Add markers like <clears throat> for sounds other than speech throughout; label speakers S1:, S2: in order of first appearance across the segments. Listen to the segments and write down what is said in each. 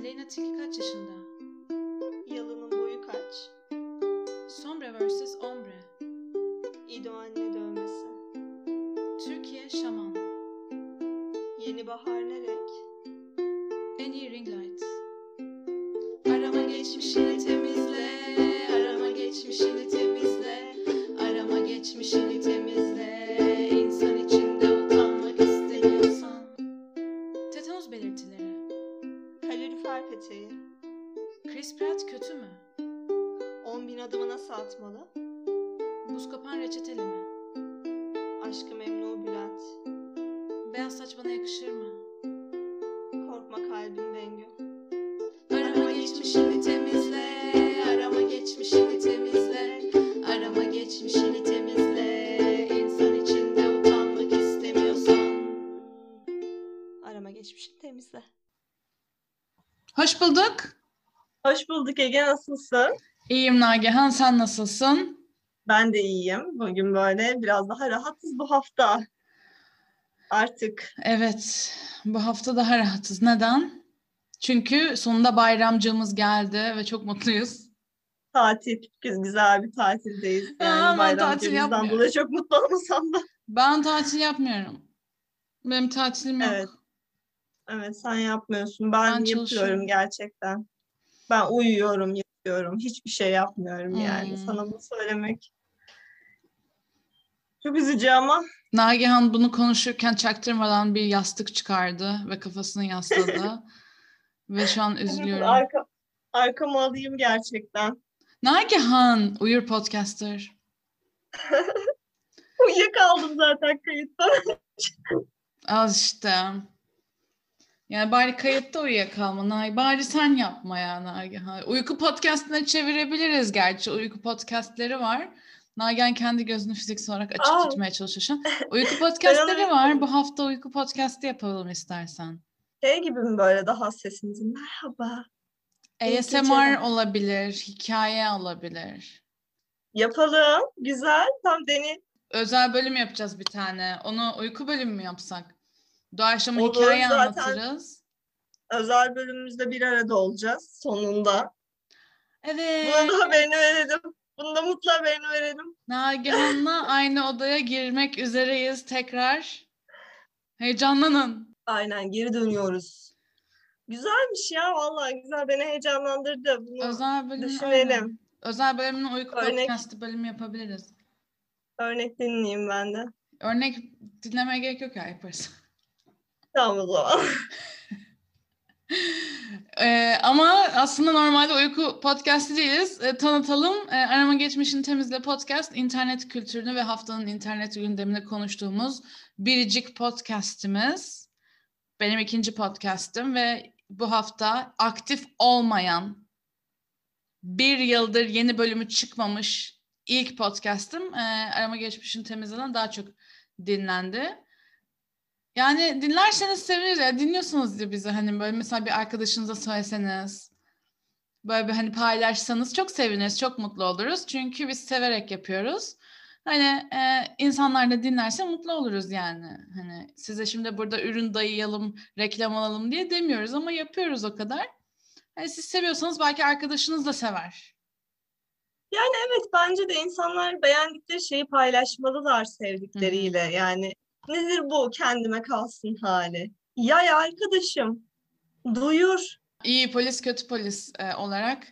S1: Aleyna Tilki kaç yaşında?
S2: Yalının boyu kaç?
S1: Sombre vs. Ombre.
S2: İdo anne dövmesi.
S1: Türkiye Şaman.
S2: Yeni bahar ne renk? Ege nasılsın?
S1: İyiyim Nagihan, sen nasılsın?
S2: Ben de iyiyim. Bugün böyle biraz daha rahatız bu hafta. Artık
S1: Evet, bu hafta daha rahatız. Neden? Çünkü sonunda bayramcığımız geldi ve çok mutluyuz.
S2: tatil, güz- güzel bir tatildeyiz. <laughs> Yani
S1: Aa, ben tatil yapmıyorum.
S2: dolayı çok mutlu olmasam da.
S1: Ben tatil yapmıyorum. Benim tatilim yok.
S2: Evet. Evet sen yapmıyorsun. Ben,
S1: Ben
S2: yapıyorum gerçekten. Ben uyuyorum, yatıyorum. Hiçbir şey yapmıyorum yani.
S1: Hmm.
S2: Sana bunu söylemek çok üzücü ama
S1: Nagihan bunu konuşurken çaktırmadan bir yastık çıkardı ve kafasını yasladı. <laughs> ve şu an üzülüyorum.
S2: arka, arkamı alayım gerçekten.
S1: Nagihan, Uyur Podcaster. <laughs>
S2: Uyuyakaldım zaten kayıtta.
S1: Az işte. Yani bari kayıtta uyuyakalma. Bari sen yapma ya Nagihan. Uyku podcastine çevirebiliriz gerçi. Uyku podcastleri var. Nagihan kendi gözünü fiziksel olarak açık
S2: Aa.
S1: tutmaya çalışıyor şu an. Uyku podcastleri var. Bu hafta uyku podcast'i yapalım istersen.
S2: Şey gibi mi böyle daha sesinizi merhaba.
S1: ASMR olabilir, hikaye olabilir.
S2: Yapalım. Güzel. Tam deni.
S1: Özel bölüm yapacağız bir tane. Onu uyku bölümü mü yapsak? Doğaçlama
S2: Olur,
S1: hikaye anlatırız.
S2: Özel bölümümüzde bir arada olacağız sonunda.
S1: Evet.
S2: Buna da haberini verelim. Bunu da mutlu haberini verelim.
S1: Nagihan'la <laughs> aynı odaya girmek üzereyiz tekrar. Heyecanlanın.
S2: Aynen geri dönüyoruz. Güzelmiş ya vallahi güzel beni heyecanlandırdı. Bunu
S1: Özel bölüm
S2: düşünelim.
S1: aynen. Özel bölümün uyku
S2: Örnek-
S1: podcast'ı bölümü yapabiliriz.
S2: Örnek dinleyeyim ben de.
S1: Örnek dinlemeye gerek yok ya yaparız.
S2: Tamam <laughs> zaman.
S1: Ee, ama aslında normalde uyku podcast'i değiliz. Ee, tanıtalım. Ee, Arama Geçmişini Temizle podcast, internet kültürünü ve haftanın internet gündemini konuştuğumuz biricik podcast'imiz. Benim ikinci podcast'im ve bu hafta aktif olmayan, bir yıldır yeni bölümü çıkmamış ilk podcast'im. Ee, Arama Geçmişini Temizle'den daha çok dinlendi. Yani dinlerseniz seviniriz ya. Dinliyorsunuz diye bizi hani böyle mesela bir arkadaşınıza söyleseniz. Böyle bir hani paylaşsanız çok seviniriz, çok mutlu oluruz. Çünkü biz severek yapıyoruz. Hani e, insanlar da dinlerse mutlu oluruz yani. Hani size şimdi burada ürün dayayalım, reklam alalım diye demiyoruz ama yapıyoruz o kadar. Hani siz seviyorsanız belki arkadaşınız da sever.
S2: Yani evet bence de insanlar beğendikleri şeyi paylaşmalılar sevdikleriyle. Yani nedir bu kendime kalsın hali? Yay arkadaşım. Duyur.
S1: İyi polis kötü polis e, olarak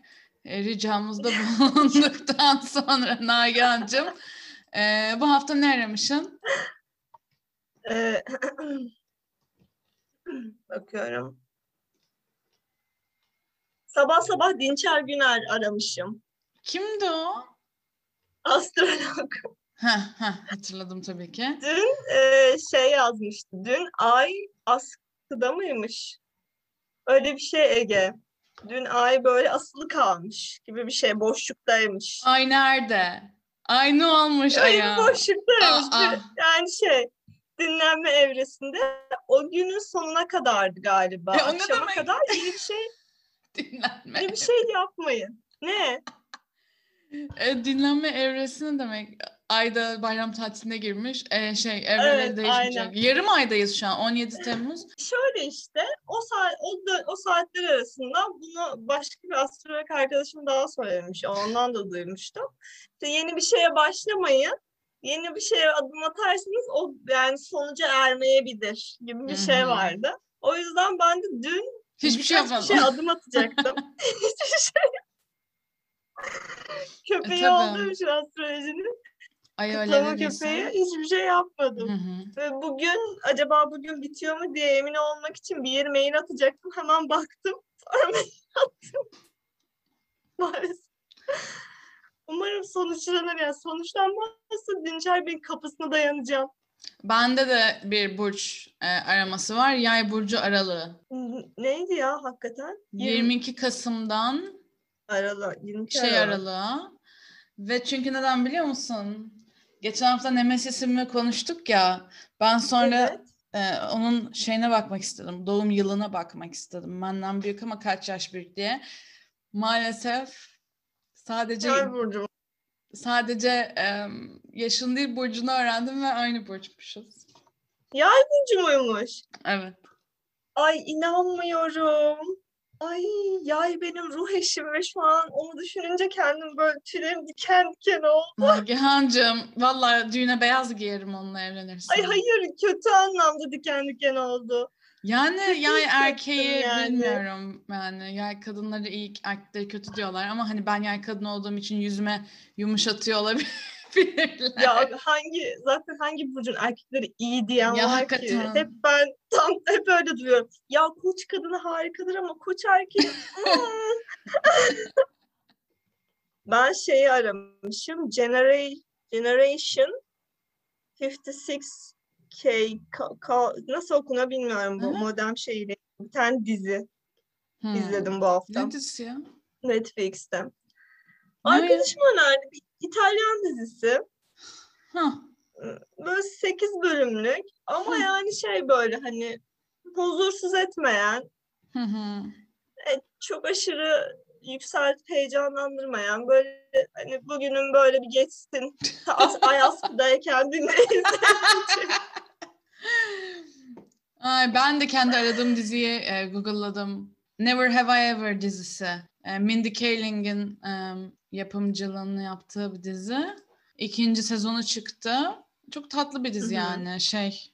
S1: e, ricamızda bulunduktan <laughs> sonra Nagihan'cığım e, bu hafta ne aramışsın?
S2: Ee, <clears throat> bakıyorum. Sabah sabah Dinçer Güner aramışım.
S1: Kimdi o?
S2: Astrolog.
S1: Heh, heh, hatırladım tabii ki.
S2: Dün e, şey yazmıştı. Dün ay askıda mıymış? Öyle bir şey Ege. Dün ay böyle asılı kalmış gibi bir şey. Boşluktaymış.
S1: Ay nerede? Ay ne olmuş
S2: Ay
S1: aya?
S2: boşluktaymış.
S1: Aa.
S2: Yani şey dinlenme evresinde o günün sonuna kadardı galiba.
S1: E,
S2: Akşama
S1: demek?
S2: kadar iyi bir şey, <laughs>
S1: Dinlenme.
S2: bir şey yapmayın. Ne?
S1: E, dinlenme evresi ne demek? Ayda bayram tatiline girmiş. Ee, şey evreleri
S2: Evet,
S1: değişmeyecek.
S2: aynen.
S1: Yarım aydayız şu an 17 Temmuz.
S2: Şöyle işte o saat o, o saatler arasında bunu başka bir astrolog arkadaşım daha söylemiş. Ondan da duymuştum. İşte yeni bir şeye başlamayın. Yeni bir şeye adım atarsanız o yani sonuca ermeyebilir gibi bir şey vardı. O yüzden ben de dün
S1: Hiçbir şey yapmadım.
S2: şey adım atacaktım. <laughs> Hiçbir şey. Köpeği
S1: tabii.
S2: olduğum için astrolojinin
S1: Ay
S2: kutlama köpeği hiçbir şey yapmadım.
S1: Hı hı.
S2: Ve bugün acaba bugün bitiyor mu diye emin olmak için bir yere mail atacaktım. Hemen baktım. Sonra <laughs> mail attım. Maalesef. Umarım sonuçlanır ya. Sonuçlanmazsa Dinçer Bey'in kapısına dayanacağım.
S1: Bende de bir burç e, araması var. Yay burcu aralığı.
S2: Neydi ya hakikaten?
S1: 22 Kasım'dan
S2: Aralık. 22
S1: şey
S2: Aralık.
S1: aralığa. Ve çünkü neden biliyor musun? Geçen hafta Nemesis'imle konuştuk ya. Ben sonra
S2: Evet.
S1: e, onun şeyine bakmak istedim. Doğum yılına bakmak istedim. Benden büyük ama kaç yaş büyük diye. Maalesef sadece sadece e, yaşını değil burcunu öğrendim ve aynı burçmuşuz.
S2: Yay burcu muymuş?
S1: Evet.
S2: Ay inanmıyorum. Ay yay benim ruh eşim ve şu an onu düşününce kendim böyle tüylerim diken diken oldu.
S1: Nagihan'cığım vallahi düğüne beyaz giyerim onunla evlenirsen.
S2: Ay hayır kötü anlamda diken diken oldu.
S1: Yani
S2: Kötü
S1: yay erkeği
S2: yani.
S1: bilmiyorum yani yay kadınları iyi erkekleri kötü diyorlar ama hani ben yay kadın olduğum için yüzüme yumuşatıyor olabilirler.
S2: Ya hangi zaten hangi burcun erkekleri iyi diyen
S1: Ya
S2: var
S1: hakikaten.
S2: ki. Hep ben tam hep öyle duyuyorum. Ya koç kadını harikadır ama koç erkeği. <laughs> Ben şeyi aramışım. Genera Generation 56K ka- ka- nasıl okunuyor bilmiyorum bu
S1: Hı hı.
S2: modem şeyiyle. Bir tane dizi
S1: Hmm.
S2: izledim bu hafta
S1: Ne dizisi ya?
S2: Netflix'te. Arkadaşım önerdi. Bir İtalyan dizisi.
S1: Hah.
S2: Böyle 8 bölümlük ama
S1: Hı.
S2: yani şey böyle hani huzursuz etmeyen,
S1: Hı hı.
S2: e, çok aşırı yükseltip heyecanlandırmayan böyle hani bugünün böyle bir geçsin As- <laughs> Ayaskı'dayken dinleyin.
S1: Ay, ben de kendi aradığım diziyi e, Google'ladım. Never Have I Ever dizisi. E, Mindy Kaling'in e, yapımcılığını yaptığı bir dizi. İkinci sezonu çıktı. Çok tatlı bir dizi
S2: Hı hı.
S1: yani. Şey,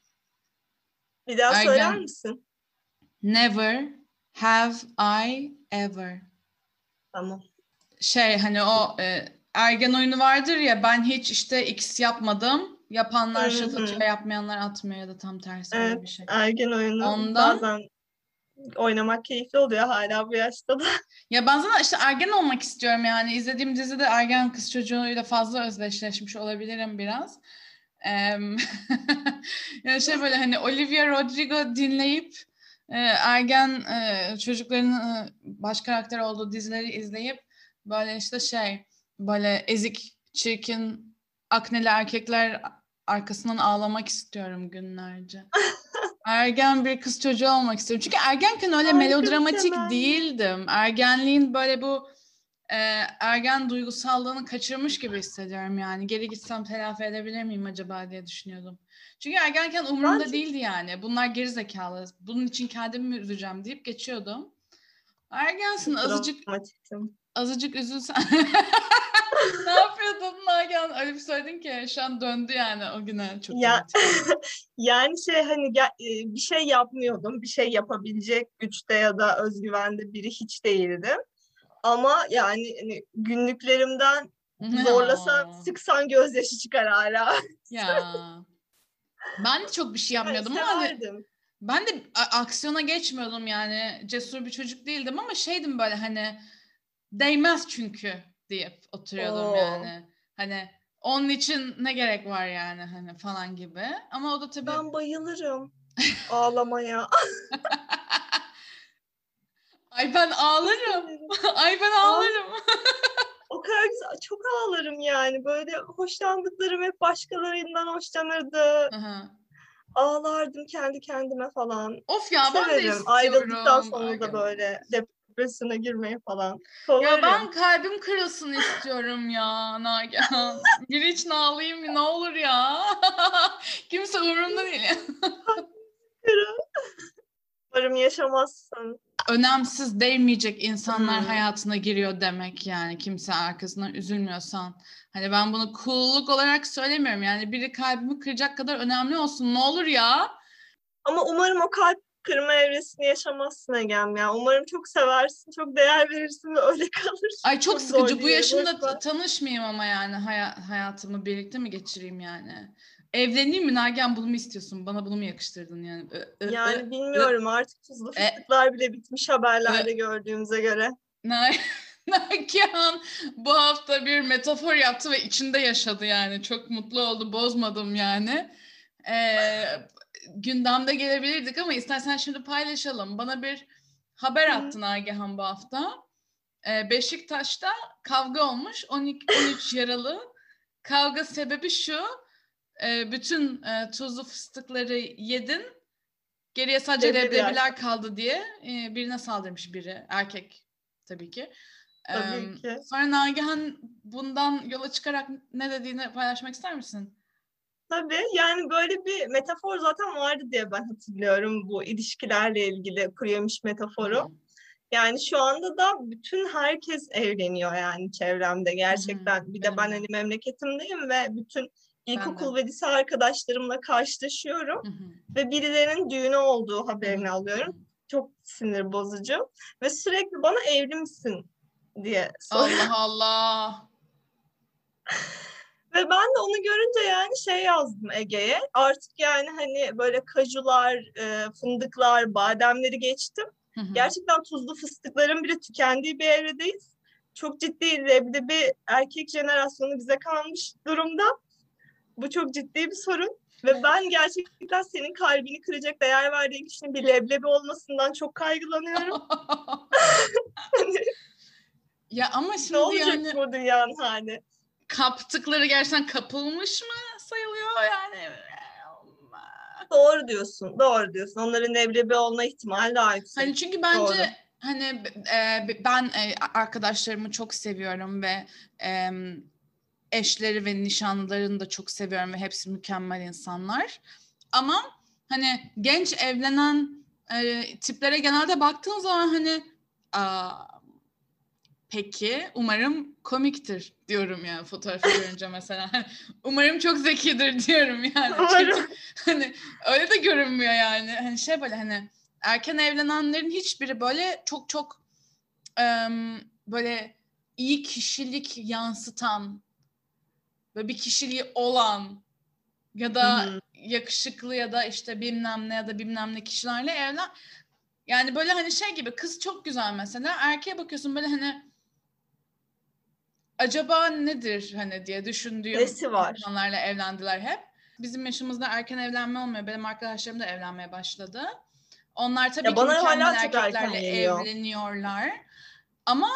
S2: Bir daha
S1: Ergen.
S2: söyler misin?
S1: Never Have I Ever.
S2: Tamam.
S1: Şey hani o e, ergen oyunu vardır ya ben hiç işte X yapmadım. Yapanlar atıyor, yapmayanlar atmıyor ya da tam tersi
S2: Evet.
S1: bir şey.
S2: Ergen oyunu
S1: Ondan-
S2: bazen oynamak keyifli oluyor hala bu yaşta da. <laughs>
S1: Ya ben zaten işte ergen olmak istiyorum yani. İzlediğim dizide ergen kız çocuğuyla fazla özdeşleşmiş olabilirim biraz. Em, <laughs> yani şey böyle hani Olivia Rodrigo dinleyip e, ergen e, çocukların e, baş karakter olduğu dizileri izleyip böyle işte şey böyle ezik, çirkin, akneli erkekler arkasından ağlamak istiyorum günlerce. <laughs> Ergen bir kız çocuğu olmak istiyorum. Çünkü ergenken öyle
S2: bir
S1: melodramatik
S2: temenni.
S1: değildim. Ergenliğin böyle bu e, ergen duygusallığını kaçırmış gibi hissediyorum yani. Geri gitsem telafi edebilir miyim acaba diye düşünüyordum. Çünkü ergenken umurumda değildi yani. Bunlar geri zekalı. Bunun için kendimi mi üzeceğim deyip geçiyordum. Ergensin azıcık
S2: Dramatiktim.
S1: Azıcık üzülsen. <laughs> ne yapıyordun Nagihan? Öyle bir söyledin ki şu an döndü yani o güne çok
S2: Ya-. <laughs> Yani şey hani e, bir şey yapmıyordum. Bir şey yapabilecek güçte ya da özgüvende biri hiç değildim. Ama yani hani günlüklerimden <laughs> zorlasan,
S1: Ya.
S2: sıksan gözyaşı çıkar hala.
S1: Ya. Ben de çok bir şey
S2: Yani
S1: yapmıyordum ama hani ben de aksiyona geçmiyordum yani. Cesur bir çocuk değildim ama şeydim böyle hani değmez çünkü deyip oturuyordum
S2: Oo.
S1: yani. Hani onun için ne gerek var yani hani falan gibi. Ama o da tabii
S2: Ben bayılırım ağlamaya. <laughs> <laughs>
S1: Ay ben ağlarım. Ay ben ağlarım.
S2: o kadar güzel. Çok ağlarım yani. Böyle hoşlandıklarım hep başkalarından hoşlanırdı.
S1: Aha.
S2: Ağlardım kendi kendime falan.
S1: Of ya ben de
S2: Severim.
S1: istiyorum.
S2: Ayrıldıktan sonra da
S1: Ergen.
S2: böyle depresyona girmeyi falan.
S1: Ya ben kalbim kırılsın istiyorum ya Nagihan. <laughs> Biri için ağlayayım ne olur ya. <laughs> Kimse umurumda değil. <laughs>
S2: Umarım yaşamazsın.
S1: Önemsiz değmeyecek insanlar
S2: Hmm.
S1: hayatına giriyor demek yani kimse arkasından üzülmüyorsan. Hani ben bunu cool'luk olarak söylemiyorum yani biri kalbimi kıracak kadar önemli olsun ne olur ya.
S2: Ama umarım o kalp kırma evresini yaşamazsın Egem ya. Umarım çok seversin, çok değer verirsin ve öyle kalır.
S1: Ay çok, sıkıcı bu yaşımda
S2: boş ver.
S1: t- tanışmayayım ama yani haya- hayatımı birlikte mi geçireyim yani. Evleneyim mi Nagihan bunu mu istiyorsun? Bana bunu mu yakıştırdın yani? Ö- ö- ö-
S2: Yani bilmiyorum artık tuzlu
S1: E-
S2: fıstıklar bile bitmiş haberlerde gördüğümüze göre.
S1: Na- <laughs> Nagihan bu hafta bir metafor yaptı ve içinde yaşadı yani. Çok mutlu oldu, bozmadım yani. Ee, gündemde gelebilirdik ama istersen şimdi paylaşalım. Bana bir haber
S2: Hı.
S1: attı Nagihan bu hafta. Ee, Beşiktaş'ta kavga olmuş. 12, 13 <laughs> yaralı. Kavga sebebi şu. e, bütün e, tuzlu fıstıkları yedin. Geriye sadece
S2: Leblebiler.
S1: kaldı diye e, birine saldırmış biri. Erkek tabii ki.
S2: Tabii
S1: Em,
S2: ki.
S1: Sonra Nagihan bundan yola çıkarak ne dediğini paylaşmak ister misin?
S2: Tabii yani böyle bir metafor zaten vardı diye ben hatırlıyorum bu ilişkilerle ilgili kuru yemiş metaforu. Yani şu anda da bütün herkes evleniyor yani çevremde gerçekten. Bir de ben hani memleketimdeyim ve bütün ilkokul ve lise arkadaşlarımla karşılaşıyorum
S1: Hı hı.
S2: ve birilerinin düğünü olduğu haberini alıyorum. Çok sinir bozucu ve sürekli bana evli misin diye soruyor.
S1: Allah Allah. <laughs>
S2: Ve ben de onu görünce yani şey yazdım Ege'ye. Artık yani hani böyle kajular, e, fındıklar, bademleri geçtim.
S1: Hı hı.
S2: Gerçekten tuzlu fıstıkların bile tükendiği bir evredeyiz. Çok ciddi leblebi erkek jenerasyonu bize kalmış durumda. Bu çok ciddi bir sorun. Ve ben gerçekten senin kalbini kıracak değer verdiğin kişinin bir leblebi olmasından çok kaygılanıyorum. <laughs> <laughs>
S1: ya ama
S2: ne
S1: şimdi
S2: olacak
S1: yani
S2: bu dünyanın hali?
S1: Kaptıkları gerçekten kapılmış mı sayılıyor yani?
S2: Doğru diyorsun, doğru diyorsun. Onların leblebi olma ihtimali daha yüksek.
S1: Hani çünkü bence
S2: Doğru.
S1: hani e, ben e, arkadaşlarımı çok seviyorum ve e, eşleri ve nişanlılarını da çok seviyorum ve hepsi mükemmel insanlar. Ama hani genç evlenen e, tiplere genelde baktığım zaman hani aa, peki umarım komiktir diyorum yani fotoğrafı görünce mesela. <laughs> Umarım çok zekidir diyorum yani. Çünkü
S2: Umarım. <laughs>
S1: hani öyle de görünmüyor yani. Hani şey böyle hani erken evlenenlerin hiçbiri böyle çok çok em, böyle iyi kişilik yansıtan ve bir kişiliği olan ya da
S2: Hı hı.
S1: yakışıklı ya da işte bilmem ne ya da bilmem ne kişilerle evlen yani böyle hani şey gibi kız çok güzel mesela erkeğe bakıyorsun böyle hani acaba nedir hani diye düşündüğüm
S2: Nesi var?
S1: insanlarla evlendiler hep. Bizim yaşımızda erken evlenme olmuyor. Benim arkadaşlarım da evlenmeye başladı. Onlar tabii
S2: Ya
S1: ki
S2: bana hala
S1: erkeklerle evleniyorlar. Ama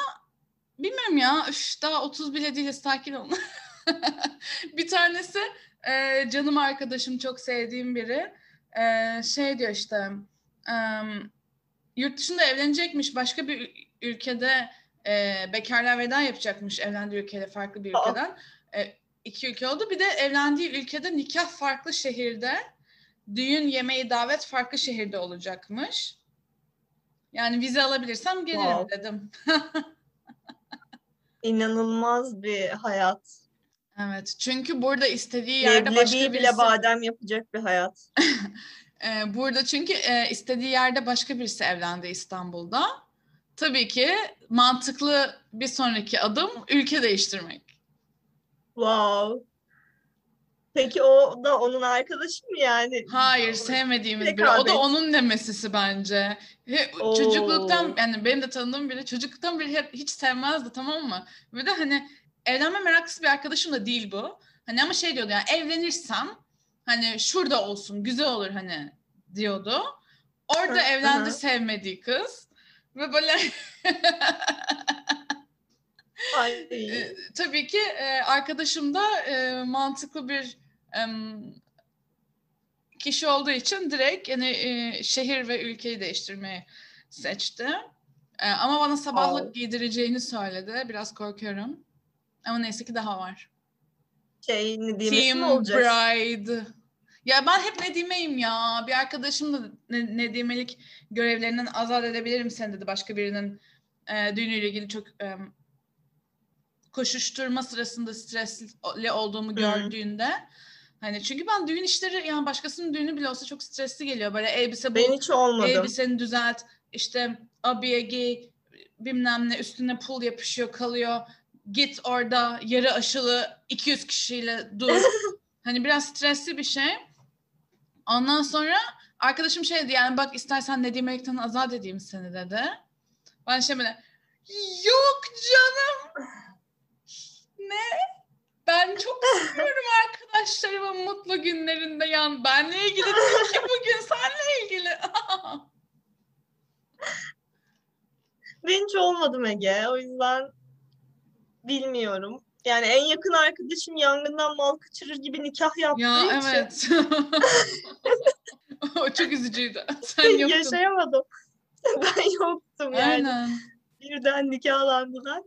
S1: bilmiyorum ya. Üf, daha 30 bile değiliz. Sakin olun. <laughs> bir tanesi e, canım arkadaşım çok sevdiğim biri. E, şey diyor işte e, yurt dışında evlenecekmiş. Başka bir ül- ülkede e, bekarlığa veda yapacakmış. Evlendiği ülkede farklı bir
S2: Aa.
S1: ülkeden. E, iki ülke oldu. Bir de evlendiği ülkede nikah farklı şehirde. Düğün yemeği davet farklı şehirde olacakmış. Yani vize alabilirsem gelirim
S2: Wow.
S1: dedim. <laughs>
S2: İnanılmaz bir hayat.
S1: Evet. Çünkü burada istediği yerde başka
S2: Leblebiyi bile
S1: birisi
S2: badem yapacak bir hayat. <laughs>
S1: e, burada çünkü e, istediği yerde başka birisi evlendi İstanbul'da. Tabii ki mantıklı bir sonraki adım ülke değiştirmek.
S2: Wow. Peki o da onun arkadaşı mı yani?
S1: Hayır, sevmediğimiz biri. O da onun nemesisi bence. He-
S2: Oo.
S1: Çocukluktan yani benim de tanıdığım biri çocukluktan beri hep hiç sevmezdi tamam mı? Ve de hani evlenme meraklısı bir arkadaşım da değil bu. Hani ama şey diyordu yani evlenirsem hani şurada olsun güzel olur hani diyordu. Orada evlendi sevmediği kız. Ve böyle <laughs>
S2: Ay.
S1: e, tabii ki e, arkadaşım da e, mantıklı bir kişi olduğu için direkt yani e, şehir ve ülkeyi değiştirmeyi seçti. Ee, ama bana sabahlık
S2: Wow.
S1: giydireceğini söyledi. Biraz korkuyorum. Ama neyse ki daha var.
S2: Şey
S1: Team
S2: olacak?
S1: Bride. Ya ben hep Nedime'yim ya. Bir arkadaşım da ne- Nedimelik görevlerinden azat edebilirim seni dedi. Başka birinin e, düğünüyle ilgili çok e, koşuşturma sırasında stresli olduğumu gördüğünde. Hani çünkü ben düğün işleri yani başkasının düğünü bile olsa çok stresli geliyor. Böyle elbise
S2: Ben hiç olmadım.
S1: elbiseni düzelt, işte abiye giy, bilmem ne üstüne pul yapışıyor kalıyor. Git orada yarı aşılı 200 kişiyle dur. <laughs> hani biraz stresli bir şey. Ondan sonra arkadaşım şey dedi yani bak istersen Nedim Melik'ten azat edeyim seni dedi. Ben şey böyle yok canım. Ne? Ben çok seviyorum <laughs> arkadaşlarımın mutlu günlerinde yan. Benle ilgili değil ki <laughs> bugün senle ilgili.
S2: Ben hiç olmadım Ege. O yüzden bilmiyorum. Yani en yakın arkadaşım yangından mal kaçırır gibi nikah yaptığı
S1: ya
S2: için
S1: evet. <laughs> o çok üzücüydü. Sen yoktun.
S2: yaşayamadım. <laughs> ben yoktum yani.
S1: Aynen.
S2: Birden nikahlandılar.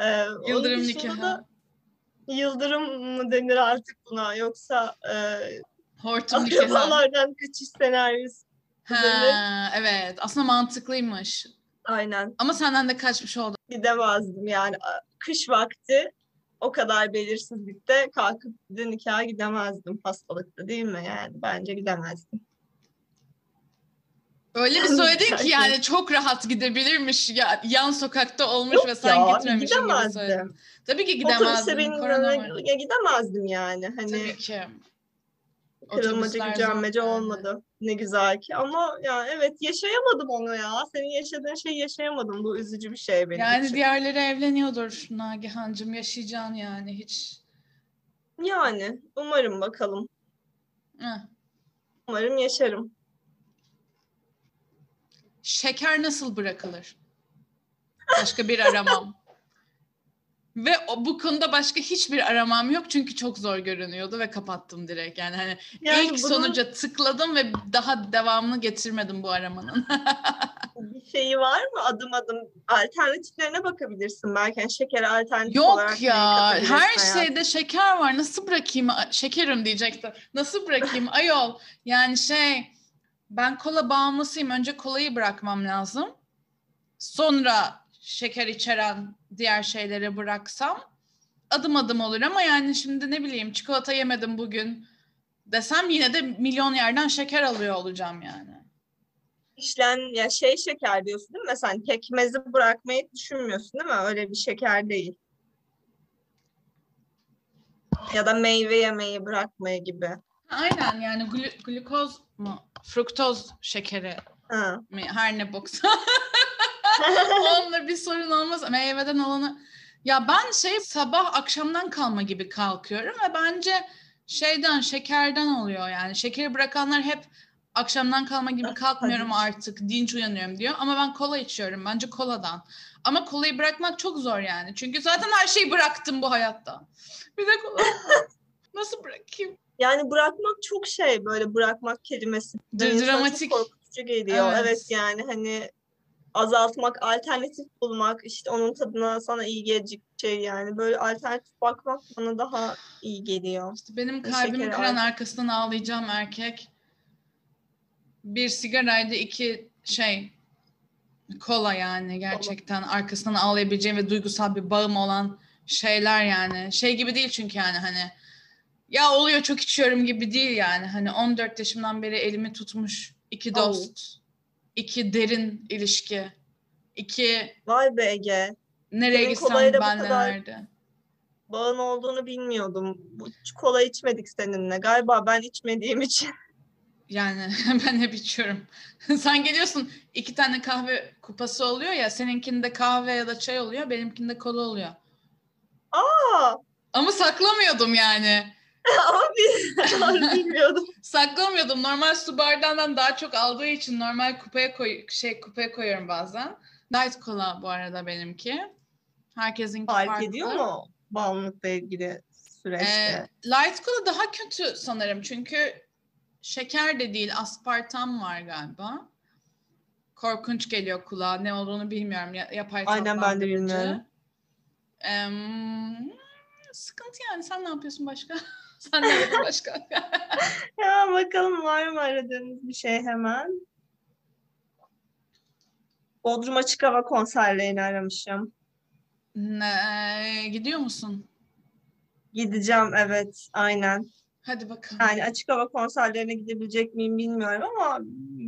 S2: Ee,
S1: Yıldırım nikahı.
S2: da Yıldırım mı denir artık buna yoksa e,
S1: Hortum <laughs> nikahı.
S2: akrabalardan kaçış senaryosu.
S1: Ha, evet. Aslında mantıklıymış.
S2: Aynen.
S1: Ama senden de kaçmış oldu.
S2: Gidemezdim yani. Kış vakti o kadar belirsizlikte kalkıp de nikaha gidemezdim hastalıkta değil mi yani? Bence gidemezdim.
S1: Öyle bir <laughs> söyledin ki yani çok rahat gidebilirmiş ya yan sokakta olmuş
S2: Yok
S1: ve sen
S2: ya,
S1: gitmemişsin gibi söyledin.
S2: gidemezdim.
S1: Tabii ki
S2: Otobüse
S1: Korona var.
S2: ya gidemezdim yani. Hani
S1: Tabii ki. Otobüsler
S2: gücenmece
S1: yani.
S2: olmadı. Ne güzel ki. Ama ya evet yaşayamadım onu ya. Senin yaşadığın şeyi yaşayamadım. Bu üzücü bir şey benim
S1: Yani
S2: için.
S1: diğerleri evleniyordur Nagihan'cığım. Yaşayacaksın yani hiç.
S2: Yani umarım bakalım.
S1: Heh.
S2: Umarım yaşarım.
S1: Şeker nasıl bırakılır? Başka bir aramam. <laughs> Ve o, bu konuda başka hiçbir aramam yok çünkü çok zor görünüyordu ve kapattım direkt. Yani hani
S2: Yani
S1: ilk
S2: bunun
S1: sonuca tıkladım ve daha devamını getirmedim bu aramanın. <laughs>
S2: bir şeyi var mı? Adım adım alternatiflerine bakabilirsin. Belki yani şeker alternatif
S1: Yok
S2: olarak
S1: ya her
S2: hayatına?
S1: şeyde şeker var. Nasıl bırakayım? Şekerim diyecektim. Nasıl bırakayım ayol? Yani şey ben kola bağımlısıyım. Önce kolayı bırakmam lazım. Sonra şeker içeren diğer şeyleri bıraksam adım adım olur ama yani şimdi ne bileyim çikolata yemedim bugün desem yine de milyon yerden şeker alıyor olacağım yani.
S2: İşlen ya şey şeker diyorsun değil mi? Mesela hani pekmezi bırakmayı düşünmüyorsun değil mi? Öyle bir şeker değil. Ya da meyve yemeyi bırakmayı gibi.
S1: Aynen yani glu- glukoz mu? Fruktoz şekeri
S2: Ha.
S1: mi? Her ne boksa. <laughs> <laughs> Onunla bir sorun olmaz. Meyveden olanı... Ya ben şey sabah akşamdan kalma gibi kalkıyorum ve bence şeyden şekerden oluyor yani. Şekeri bırakanlar hep akşamdan kalma gibi kalkmıyorum
S2: Hadi.
S1: artık dinç uyanıyorum diyor. Ama ben kola içiyorum. Bence koladan. Ama kolayı bırakmak çok zor yani. Çünkü zaten her şeyi bıraktım bu hayatta. Bir de kola. <laughs> Nasıl bırakayım?
S2: Yani bırakmak çok şey böyle bırakmak kelimesi.
S1: D-
S2: İnsana çok
S1: dramatik.
S2: korkutucu geliyor.
S1: Evet.
S2: Evet. yani hani azaltmak, alternatif bulmak, işte onun tadına sana iyi gelecek şey yani. Böyle alternatif bakmak bana daha iyi geliyor.
S1: İşte benim kalbimi
S2: şekeri
S1: kıran
S2: az.
S1: arkasından ağlayacağım erkek. Bir sigaraydı iki şey kola yani gerçekten arkasından ağlayabileceğim ve duygusal bir bağım olan şeyler yani. Şey gibi değil çünkü yani hani ya oluyor çok içiyorum gibi değil yani. Hani 14 yaşımdan beri elimi tutmuş iki
S2: Oh.
S1: İki derin ilişki, iki
S2: Vay be Ege.
S1: nereye gitsem benle nerede.
S2: Bağın olduğunu bilmiyordum. Bu kola içmedik seninle. Galiba ben içmediğim için.
S1: Yani <laughs> ben hep içiyorum. <laughs> Sen geliyorsun iki tane kahve kupası oluyor ya seninkinde kahve ya da çay oluyor benimkinde kola oluyor.
S2: Aa,
S1: Ama saklamıyordum yani. <laughs>
S2: ama bil- bilmiyordum. <laughs>
S1: Saklamıyordum. Normal su bardağından daha çok aldığı için normal kupaya koy şey kupaya koyuyorum bazen. Light kola bu arada benimki. Herkesinki
S2: Fark
S1: farklı.
S2: ediyor mu bağımlılıkla ilgili süreçte?
S1: Ee, light kola daha kötü sanırım çünkü şeker de değil aspartam var galiba. korkunç geliyor kulağa. Ne olduğunu bilmiyorum. Ya, yapay
S2: Aynen ben de bilmiyorum.
S1: Em, sıkıntı yani. Sen ne yapıyorsun başka? <laughs> <laughs> Sen ne yapıyorsun başka?
S2: Ya bakalım var mı aradığımız bir şey hemen. Bodrum Açık Hava konserlerini aramışım.
S1: ne, gidiyor musun?
S2: Gideceğim evet aynen.
S1: Hadi bakalım.
S2: Yani açık hava konserlerine gidebilecek miyim bilmiyorum ama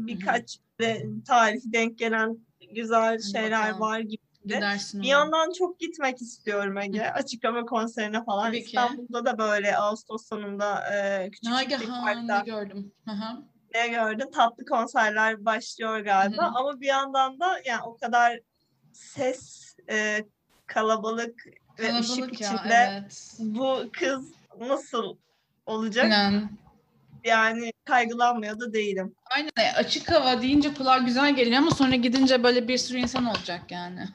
S2: birkaç de tarihi denk gelen güzel şeyler
S1: bakalım.
S2: var gibi.
S1: Gidersin
S2: Bir
S1: umarım.
S2: yandan çok gitmek istiyorum Ege. Açık hava konserine falan.
S1: Tabii ki.
S2: İstanbul'da da böyle Ağustos sonunda e, küçük parkta
S1: gördüm. Hı hı.
S2: ne gördüm? Tatlı konserler başlıyor galiba.
S1: Hı hı.
S2: Ama bir yandan da yani o kadar ses, e, kalabalık ve ışık
S1: Kalabalık ya
S2: içinde
S1: evet.
S2: bu kız nasıl olacak?
S1: Aynen.
S2: Yani kaygılanmıyor da değilim.
S1: Aynen. E, Açık hava deyince kulağa güzel geliyor ama sonra gidince böyle bir sürü insan olacak yani.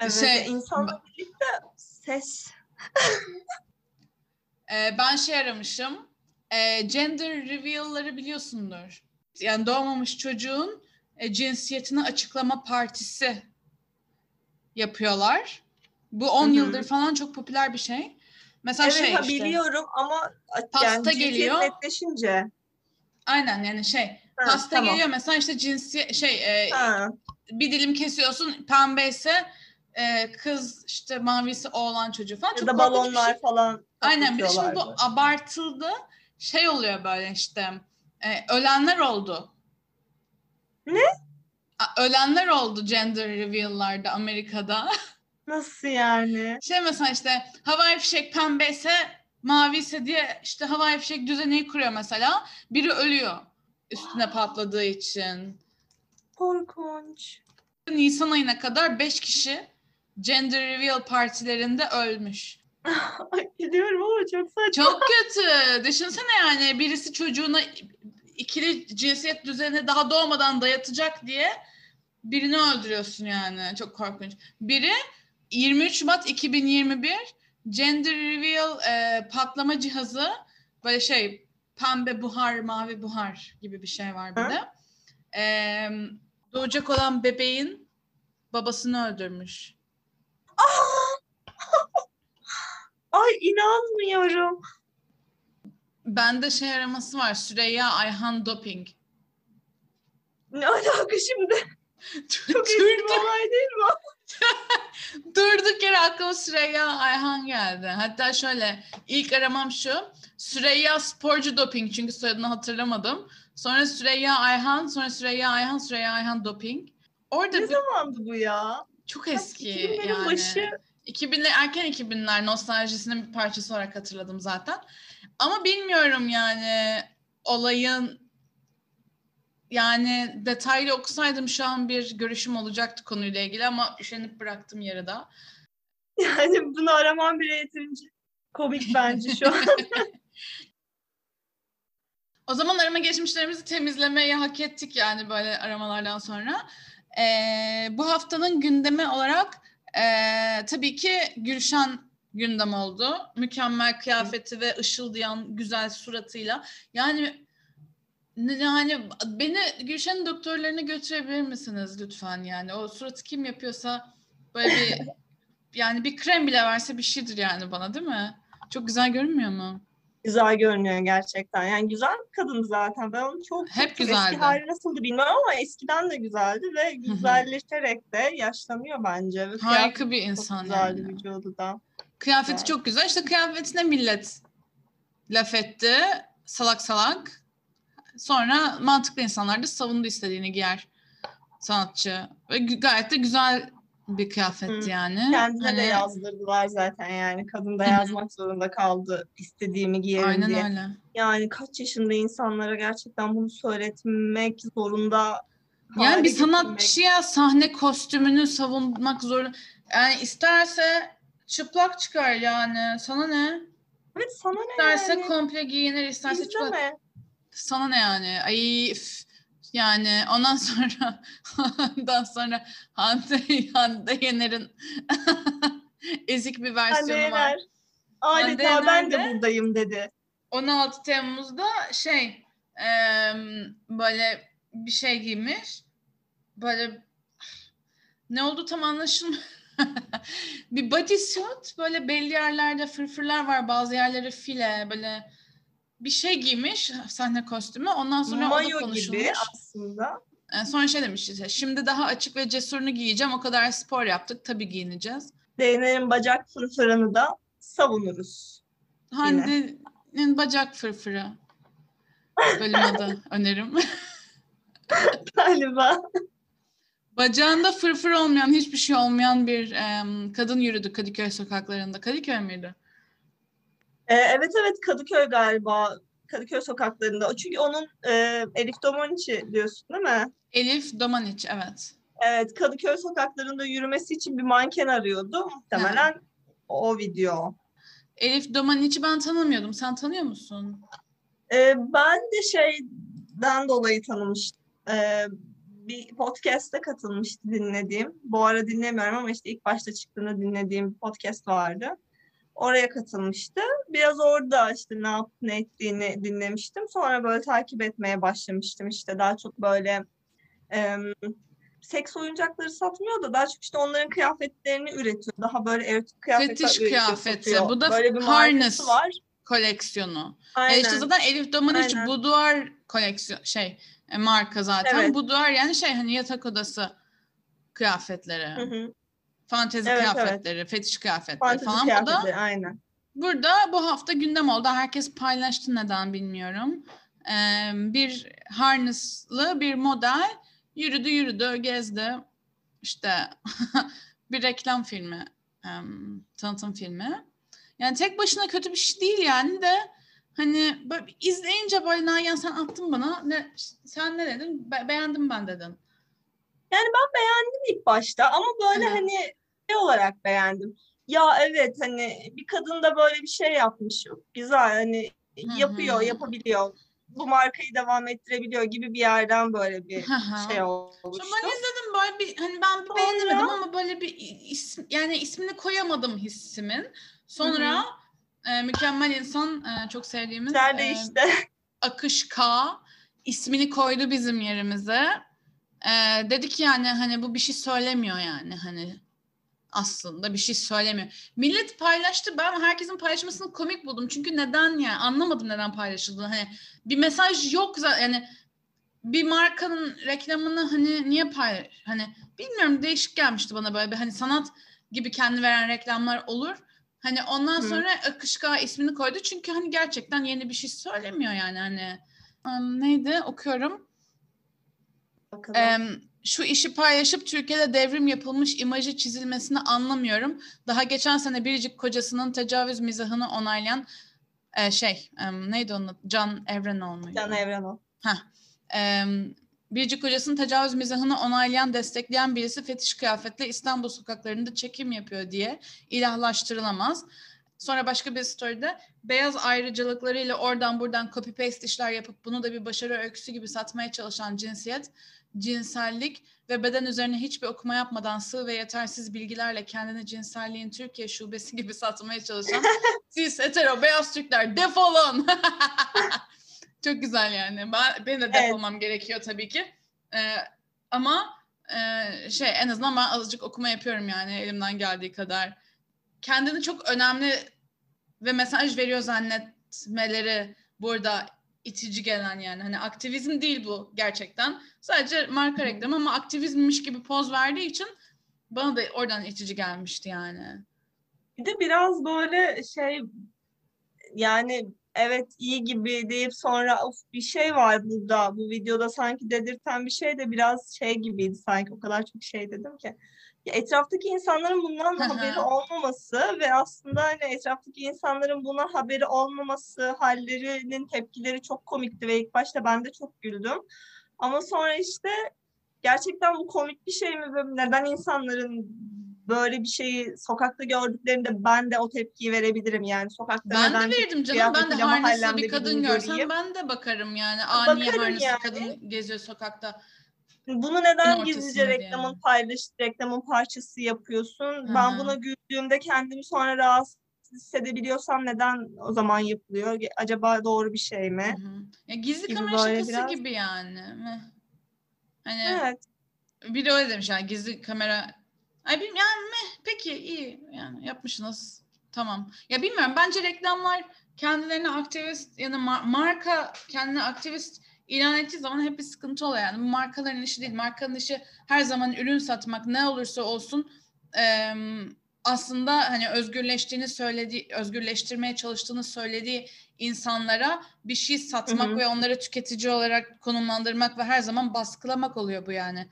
S2: Evet,
S1: Şey,
S2: insanla birlikte ses. <laughs>
S1: Ee, ben şey aramışım. Ee, gender reveal'ları biliyorsundur. Yani doğmamış çocuğun e, cinsiyetini açıklama partisi yapıyorlar. Bu 10
S2: Hı hı.
S1: yıldır falan çok popüler bir şey. Mesela
S2: Evet
S1: şey
S2: ha,
S1: işte.
S2: biliyorum ama
S1: Pasta
S2: yani
S1: geliyor.
S2: netleşince.
S1: Aynen yani şey.
S2: Ha,
S1: pasta
S2: tamam.
S1: geliyor mesela işte cinsiyet şey e,
S2: Ha,
S1: bir dilim kesiyorsun pembe ise e, kız işte mavisi oğlan çocuğu falan.
S2: ya
S1: Çok
S2: da balonlar
S1: şey.
S2: falan.
S1: Aynen bir de şimdi bu abartıldı. Şey oluyor böyle işte e, ölenler oldu.
S2: Ne?
S1: Ölenler oldu gender reveal'larda Amerika'da. <laughs>
S2: Nasıl yani?
S1: şey mesela işte havai fişek pembeyse maviyse diye işte havai fişek düzeneyi kuruyor mesela. Biri ölüyor üstüne patladığı için.
S2: Korkunç.
S1: Nisan ayına kadar 5 kişi gender reveal partilerinde ölmüş. <laughs>
S2: Ay, gidiyorum ama çok saçma.
S1: Çok kötü. Düşünsene yani birisi çocuğuna ikili cinsiyet düzenini daha doğmadan dayatacak diye birini öldürüyorsun yani. Çok korkunç. Biri 23 Şubat 2021 gender reveal e, patlama cihazı böyle şey pembe buhar, mavi buhar gibi bir şey var bir de. E, doğacak olan bebeğin babasını öldürmüş.
S2: Ay inanmıyorum.
S1: Bende şey araması var. Süreyya Ayhan Doping.
S2: Ne alaka şimdi? <laughs> Çok eski bir olay değil mi? <laughs>
S1: durduk yere aklıma Süreyya Ayhan geldi. Hatta şöyle ilk aramam şu. Süreyya Sporcu Doping çünkü soyadını hatırlamadım. Sonra Süreyya Ayhan, sonra Süreyya Ayhan, Süreyya Ayhan Doping. Orada
S2: Ne
S1: bir,
S2: zamandı bu ya?
S1: çok eski
S2: 2000'lerin
S1: yani.
S2: başı.
S1: 2000'ler erken 2000'ler nostaljisinin bir parçası olarak hatırladım zaten. Ama bilmiyorum yani olayın yani detaylı okusaydım şu an bir görüşüm olacaktı konuyla ilgili ama üşenip bıraktım yarıda.
S2: Yani bunu aramam bile yeterince komik bence şu an. <laughs>
S1: O zaman arama geçmişlerimizi temizlemeyi hak ettik yani böyle aramalardan sonra. Ee, bu haftanın gündemi olarak ee, tabii ki Gülşen gündem oldu. Mükemmel kıyafeti ve ışıldayan güzel suratıyla. Yani yani beni Gülşen'in doktorlarına götürebilir misiniz lütfen yani? O suratı kim yapıyorsa böyle bir <laughs> yani bir krem bile verse bir şeydir yani bana değil mi? Çok güzel görünmüyor mu?
S2: güzel görünüyor gerçekten. Yani güzel bir kadındı zaten. Ben onu çok,
S1: Hep
S2: çok,
S1: güzeldi.
S2: eski hali nasıldı bilmiyorum ama eskiden de güzeldi ve güzelleşerek de yaşlanıyor bence. Ve
S1: Harika bir insan
S2: güzeldi
S1: yani.
S2: vücudu da.
S1: Kıyafeti
S2: Evet.
S1: çok güzel. İşte kıyafetine millet laf etti. Salak salak. Sonra mantıklı insanlar da savundu istediğini giyer sanatçı. Ve gayet de güzel bir kıyafetti
S2: Hı.
S1: yani.
S2: Kendine de
S1: Hani-
S2: yazdırdılar zaten yani. Kadın da yazmak zorunda kaldı istediğimi giyerim
S1: Aynen
S2: diye.
S1: öyle.
S2: Yani kaç yaşında insanlara gerçekten bunu söyletmek zorunda
S1: Yani bir sanatçıya sahne kostümünü savunmak zorunda. Yani isterse çıplak çıkar yani. Sana ne?
S2: Evet sana ne
S1: İsterse
S2: yani?
S1: komple giyinir, isterse çıplak. Sana ne yani? Ay üf. yani ondan <laughs> sonra ondan sonra Hande, Hande Yener'in <laughs> ezik bir
S2: Hande
S1: versiyonu var.
S2: Yener. Adeta
S1: Hande
S2: ben de buradayım dedi.
S1: 16 Temmuz'da şey em, böyle bir şey giymiş. böyle ne oldu tam anlaşılmıyor. <laughs> bir bodysuit böyle belli yerlerde fırfırlar var bazı yerleri file böyle bir şey giymiş sahne kostümü ondan sonra
S2: Mayo
S1: o da konuşulmuş.
S2: gibi aslında.
S1: Ee, sonra şey demiş işte şimdi daha açık ve cesurunu giyeceğim o kadar spor yaptık tabii giyineceğiz.
S2: Zeynep'in bacak fırfırını da savunuruz.
S1: Hande'nin bacak fırfırı bölüm adı <laughs> önerim.
S2: Galiba.
S1: Bacağında fırfır olmayan, hiçbir şey olmayan bir em, kadın yürüdü Kadıköy sokaklarında. Kadıköy müydü?
S2: Ee, evet evet Kadıköy galiba. Kadıköy sokaklarında. Çünkü onun e, Elif Domaniç'i diyorsun değil mi?
S1: Elif Domaniç, evet.
S2: Evet Kadıköy sokaklarında yürümesi için bir manken arıyordu. Muhtemelen o video.
S1: Elif Domaniç'i ben tanımıyordum. Sen tanıyor musun?
S2: Ee, ben de şeyden dolayı tanımıştım. Ee, bir podcast'e katılmıştı dinlediğim. Bu ara dinlemiyorum ama işte ilk başta çıktığında dinlediğim bir podcast vardı. Oraya katılmıştı. Biraz orada işte ne yapıp ne ettiğini dinlemiştim. Sonra böyle takip etmeye başlamıştım. İşte daha çok böyle em, seks oyuncakları satmıyor da daha çok işte onların kıyafetlerini üretiyor. Daha böyle erotik kıyafetler
S1: Fetiş
S2: üretiyor,
S1: kıyafeti.
S2: satıyor.
S1: Bu da
S2: böyle bir
S1: harness.
S2: var.
S1: Koleksiyonu. E
S2: Aynen.
S1: işte zaten Elif Domaniç. Boudoir koleksiyon şey e, marka zaten.
S2: Evet.
S1: Boudoir yani şey hani yatak odası kıyafetleri.
S2: Hı hı.
S1: Fantezi
S2: Evet, evet.
S1: kıyafetleri, fetiş kıyafetleri
S2: Fantezi
S1: falan. Bu da
S2: kıyafetleri aynen.
S1: Burada bu hafta gündem oldu. Herkes paylaştı neden bilmiyorum. Ee, bir harnesslı bir model yürüdü yürüdü gezdi. İşte <laughs> bir reklam filmi, em, tanıtım filmi. Yani tek başına kötü bir şey değil yani de hani böyle izleyince böyle Nagihan sen attın bana. Ne, sen ne dedin? Be- beğendim ben dedin.
S2: ilk başta ama böyle
S1: hı.
S2: hani olarak beğendim. Ya evet hani bir kadın da böyle bir şey yapmış. Güzel hani yapıyor, yapabiliyor. Bu markayı devam ettirebiliyor gibi bir yerden böyle bir şey
S1: Sonra
S2: oluştu.
S1: ben izledim böyle bir hani ben bir
S2: Sonra-
S1: beğenemedim ama böyle bir isim yani ismini koyamadım hissimin. Sonra e, mükemmel insan e, çok sevdiğimiz
S2: Güzel de
S1: e,
S2: işte. <laughs>
S1: Akış K ismini koydu bizim yerimize. E, dedi ki yani hani bu bir şey söylemiyor yani hani aslında bir şey söylemiyor. Millet paylaştı ben herkesin paylaşmasını komik buldum. Çünkü neden yani anlamadım neden paylaşıldığını. Hani bir mesaj yok zaten yani bir markanın reklamını hani niye paylaş hani bilmiyorum değişik gelmişti bana böyle bir hani sanat gibi kendi veren reklamlar olur. Hani ondan
S2: Hı.
S1: sonra Akışka ismini koydu çünkü hani gerçekten yeni bir şey söylemiyor yani hani Am, neydi okuyorum.
S2: Bakalım.
S1: Em, şu işi paylaşıp Türkiye'de devrim yapılmış imajı çizilmesini anlamıyorum. Daha geçen sene biricik kocasının tecavüz mizahını onaylayan e, şey em, neydi onun? Can Evrenoğlu muydu?
S2: Can Evrenol.
S1: Ee, Biricik Hocası'nın tecavüz mizahını onaylayan, destekleyen birisi fetiş kıyafetle İstanbul sokaklarında çekim yapıyor diye ilahlaştırılamaz. Sonra başka bir story'de beyaz ayrıcalıklarıyla oradan buradan copy paste işler yapıp bunu da bir başarı öyküsü gibi satmaya çalışan cinsiyet, cinsellik ve beden üzerine hiçbir okuma yapmadan sığ ve yetersiz bilgilerle kendini cinselliğin Türkiye şubesi <laughs> gibi satmaya çalışan <laughs> cis hetero beyaz Türkler defolun. <laughs> Çok güzel yani. Ben, benim de
S2: Evet.
S1: defolmam gerekiyor tabii ki. Ee, ama e, şey en azından ben azıcık okuma yapıyorum yani elimden geldiği kadar. Kendini çok önemli ve mesaj veriyor zannetmeleri burada itici gelen yani. Hani aktivizm değil bu gerçekten. Sadece marka reklamı ama aktivizmmiş gibi poz verdiği için bana da oradan itici gelmişti yani.
S2: Bir de biraz böyle şey yani evet iyi gibi deyip sonra of bir şey var burada bu videoda sanki dedirten bir şey de biraz şey gibiydi sanki o kadar çok şey dedim ki. Ya etraftaki insanların bundan haberi olmaması ve aslında hani etraftaki insanların buna haberi olmaması hallerinin tepkileri çok komikti ve ilk başta ben de çok güldüm. Ama sonra işte gerçekten bu komik bir şey mi ve neden insanların böyle bir şeyi sokakta gördüklerinde ben de o tepkiyi verebilirim yani sokakta
S1: Ben
S2: neden
S1: de verirdim canım. Ben de harnesli bir kadın görsem
S2: göreyim?
S1: ben de bakarım yani. Ani
S2: Bakarım
S1: harnesli
S2: yani.
S1: kadın geziyor sokakta.
S2: Bunu neden gizlice reklamın
S1: yani.
S2: paylaş, reklamın parçası yapıyorsun?
S1: Hı
S2: Ben buna güldüğümde kendimi sonra rahatsız hissedebiliyorsam neden o zaman yapılıyor? Acaba doğru bir şey mi?
S1: Hı hı. Ya gizli
S2: Gibi
S1: kamera şakası
S2: biraz.
S1: gibi yani. mi? Hani
S2: Evet.
S1: biri öyle demiş yani gizli kamera. Ay bilmiyorum yani meh, peki iyi yani yapmışsınız. Tamam. Ya bilmiyorum bence reklamlar kendilerine aktivist yani mar- marka kendine aktivist ilan ettiği zaman hep bir sıkıntı oluyor yani. Markaların işi değil. Markanın işi her zaman ürün satmak ne olursa olsun eee, aslında hani özgürleştiğini söylediği, özgürleştirmeye çalıştığını söylediği insanlara bir şey satmak
S2: Hı hı.
S1: ve onları tüketici olarak konumlandırmak ve her zaman baskılamak oluyor bu yani.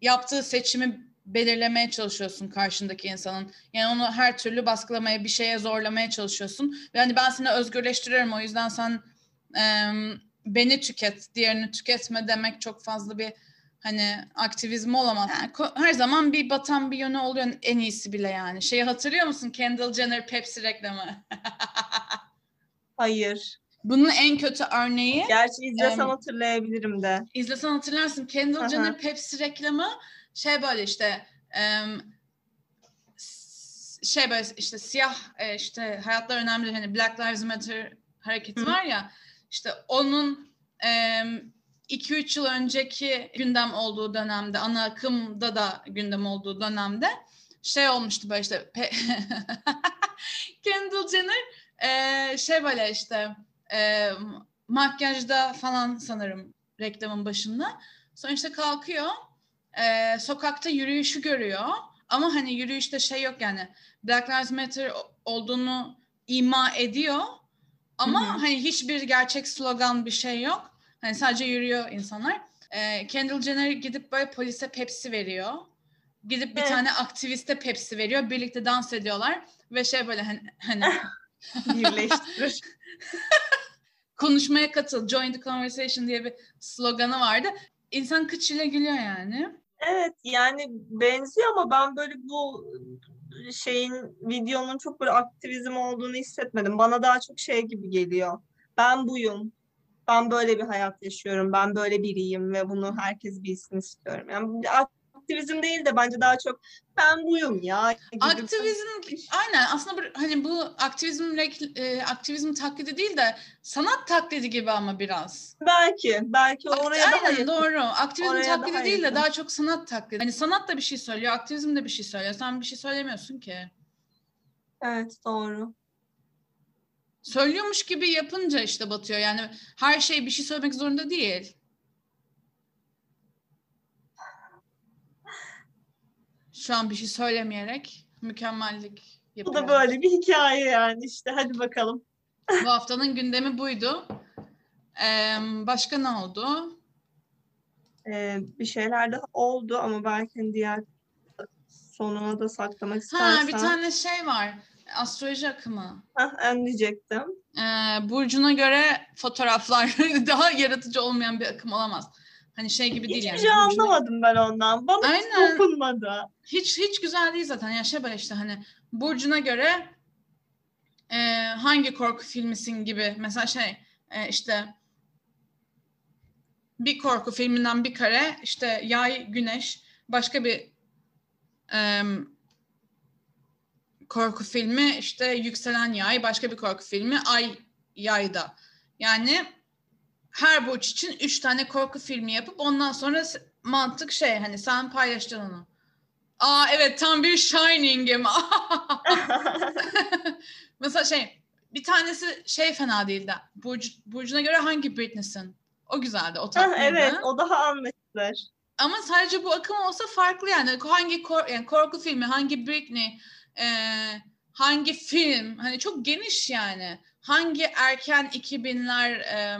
S1: Yaptığı seçimi belirlemeye çalışıyorsun karşındaki insanın. Yani onu her türlü baskılamaya, bir şeye zorlamaya çalışıyorsun. Ve hani ben seni özgürleştiriyorum o yüzden sen beni tüket, diğerini tüketme demek çok fazla bir hani aktivizm olamaz. Yani her zaman bir batan bir yönü oluyor en iyisi bile yani. Şeyi hatırlıyor musun? Kendall Jenner Pepsi reklamı. <laughs>
S2: Hayır.
S1: Bunun en kötü örneği
S2: Gerçi izlesem
S1: Em,
S2: hatırlayabilirim de.
S1: İzlesen hatırlarsın. Kendall
S2: Aha.
S1: Jenner Pepsi reklamı şey böyle işte s- şey böyle işte siyah e, işte hayatlar önemli hani Black Lives Matter hareketi
S2: Hı.
S1: var ya işte onun 2-3 yıl önceki gündem olduğu dönemde ana akımda da gündem olduğu dönemde şey olmuştu böyle işte <laughs> Kendall Jenner e, şey böyle işte e, makyajda falan sanırım reklamın başında. Sonra işte kalkıyor. e, sokakta yürüyüşü görüyor. Ama hani yürüyüşte şey yok yani. Black Lives Matter olduğunu ima ediyor. Ama
S2: Hı hı.
S1: hani hiçbir gerçek slogan bir şey yok. Hani sadece yürüyor insanlar. E, Kendall Jenner gidip böyle polise Pepsi veriyor. Gidip bir
S2: Evet.
S1: tane aktiviste Pepsi veriyor. Birlikte dans ediyorlar. Ve şey böyle hani, hani <laughs>
S2: Birleştirir. <laughs>
S1: konuşmaya katıl, join the conversation diye bir sloganı vardı. İnsan kıçıyla gülüyor yani.
S2: Evet yani benziyor ama ben böyle bu şeyin videonun çok böyle aktivizm olduğunu hissetmedim. Bana daha çok şey gibi geliyor. Ben buyum. Ben böyle bir hayat yaşıyorum. Ben böyle biriyim ve bunu herkes bilsin istiyorum. Yani aktivizm değil de bence daha çok ben buyum ya.
S1: Aktivizm aynen aslında bu, hani bu aktivizm e, aktivizm taklidi değil de sanat taklidi gibi ama biraz.
S2: Belki, belki
S1: Akt-
S2: oraya daha
S1: aynen doğru. Aktivizm
S2: Oraya
S1: taklidi
S2: daha
S1: değil de daha çok sanat taklidi. Hani sanat da bir şey söylüyor, aktivizm de bir şey söylüyor. Sen bir şey söylemiyorsun ki.
S2: Evet doğru.
S1: Söylüyormuş gibi yapınca işte batıyor. Yani her şey bir şey söylemek zorunda değil. Şu an bir şey söylemeyerek mükemmellik
S2: Bu
S1: yapıyor.
S2: da böyle bir hikaye yani işte. Hadi bakalım.
S1: Bu haftanın gündemi buydu. Ee, başka ne oldu?
S2: Ee, bir şeyler de oldu ama belki hani diğer sonuna da saklamak
S1: Ha
S2: istersen.
S1: bir tane şey var. Astroloji akımı.
S2: Hah, ben diyecektim.
S1: Ee, burcuna göre fotoğraflar <laughs> daha yaratıcı olmayan bir akım olamaz. Hani şey gibi değil
S2: Hiçbir
S1: yani.
S2: şey
S1: burcuna-
S2: anlamadım ben ondan. Bana hiç
S1: Aynen.
S2: dokunmadı.
S1: Hiç hiç güzel değil zaten. Ya şey böyle işte hani burcuna göre e, hangi korku filmisin gibi. Mesela şey e, işte bir korku filminden bir kare işte yay güneş başka bir e, korku filmi işte yükselen yay başka bir korku filmi ay yayda. Yani her burç için üç tane korku filmi yapıp ondan sonra mantık şey hani sen paylaşacaksın onu. Aa evet tam bir Shining'im. <laughs> <laughs> Mesela şey bir tanesi şey fena değildi. Burcu, burcuna göre hangi Britney'sin? O güzeldi. O
S2: Hah,
S1: tatlıydı.
S2: evet o daha anlaşılır.
S1: Ama sadece bu akım olsa farklı yani. Hangi kor- yani korku filmi, hangi Britney, e, hangi film hani çok geniş yani. Hangi erken 2000'ler e,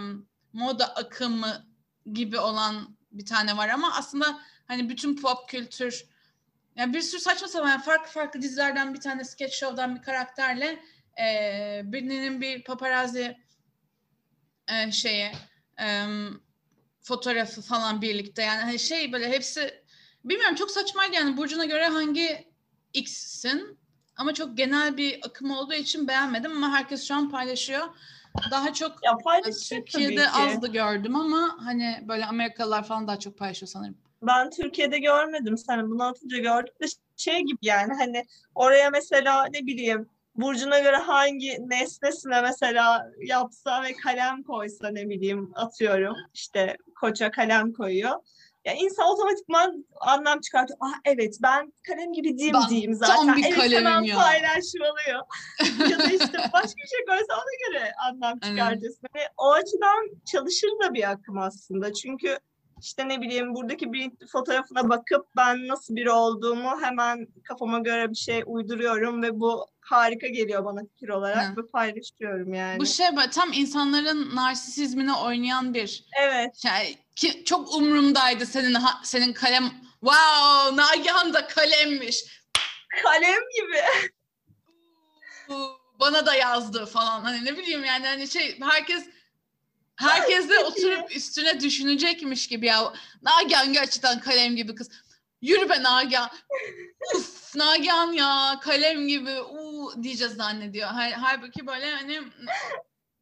S1: moda akımı gibi olan bir tane var ama aslında hani bütün pop kültür yani bir sürü saçma sapan farklı farklı dizilerden bir tane sketch show'dan bir karakterle e, Britney'nin bir paparazzi e, şeyi e, fotoğrafı falan birlikte yani hani şey böyle hepsi bilmiyorum çok saçmaydı yani burcuna göre hangi X'sin ama çok genel bir akım olduğu için beğenmedim ama herkes şu an paylaşıyor. Daha çok
S2: Ya paylaşacak
S1: Türkiye'de azdı gördüm ama hani böyle Amerikalılar falan daha çok paylaşıyor sanırım.
S2: Ben Türkiye'de görmedim seni. Bunu atınca gördüm de şey gibi yani hani oraya mesela ne bileyim burcuna göre hangi nesnesine mesela yapsa ve kalem koysa ne bileyim atıyorum işte koça kalem koyuyor. Ya insan otomatikman anlam çıkartıyor. Ah evet ben kalem gibi dim
S1: Ben
S2: diyeyim
S1: tam
S2: zaten.
S1: bir
S2: evet
S1: kalemim
S2: hemen
S1: ya.
S2: paylaşmalıyor. <laughs> ya da işte başka bir şey görse ona göre anlam
S1: Aynen.
S2: çıkartıyorsun. Hani o açıdan çalışır da bir akım aslında. Çünkü işte ne bileyim buradaki bir fotoğrafına bakıp ben nasıl biri olduğumu hemen kafama göre bir şey uyduruyorum ve bu harika geliyor bana fikir olarak ve paylaşıyorum yani.
S1: Bu şey böyle tam insanların narsisizmine oynayan bir
S2: Evet.
S1: şey. Ki çok umurumdaydı senin ha- senin kalem. Wow, Nagihan da kalemmiş.
S2: Kalem gibi. <laughs>
S1: Bana da yazdı falan. Hani ne bileyim yani hani şey herkes herkes de oturup üstüne düşünecekmiş gibi ya. Nagihan gerçekten kalem gibi kız. Yürü be Nagihan. <laughs> Uf Nagihan ya kalem gibi uu diyeceğiz zannediyor. Hal- Halbuki böyle hani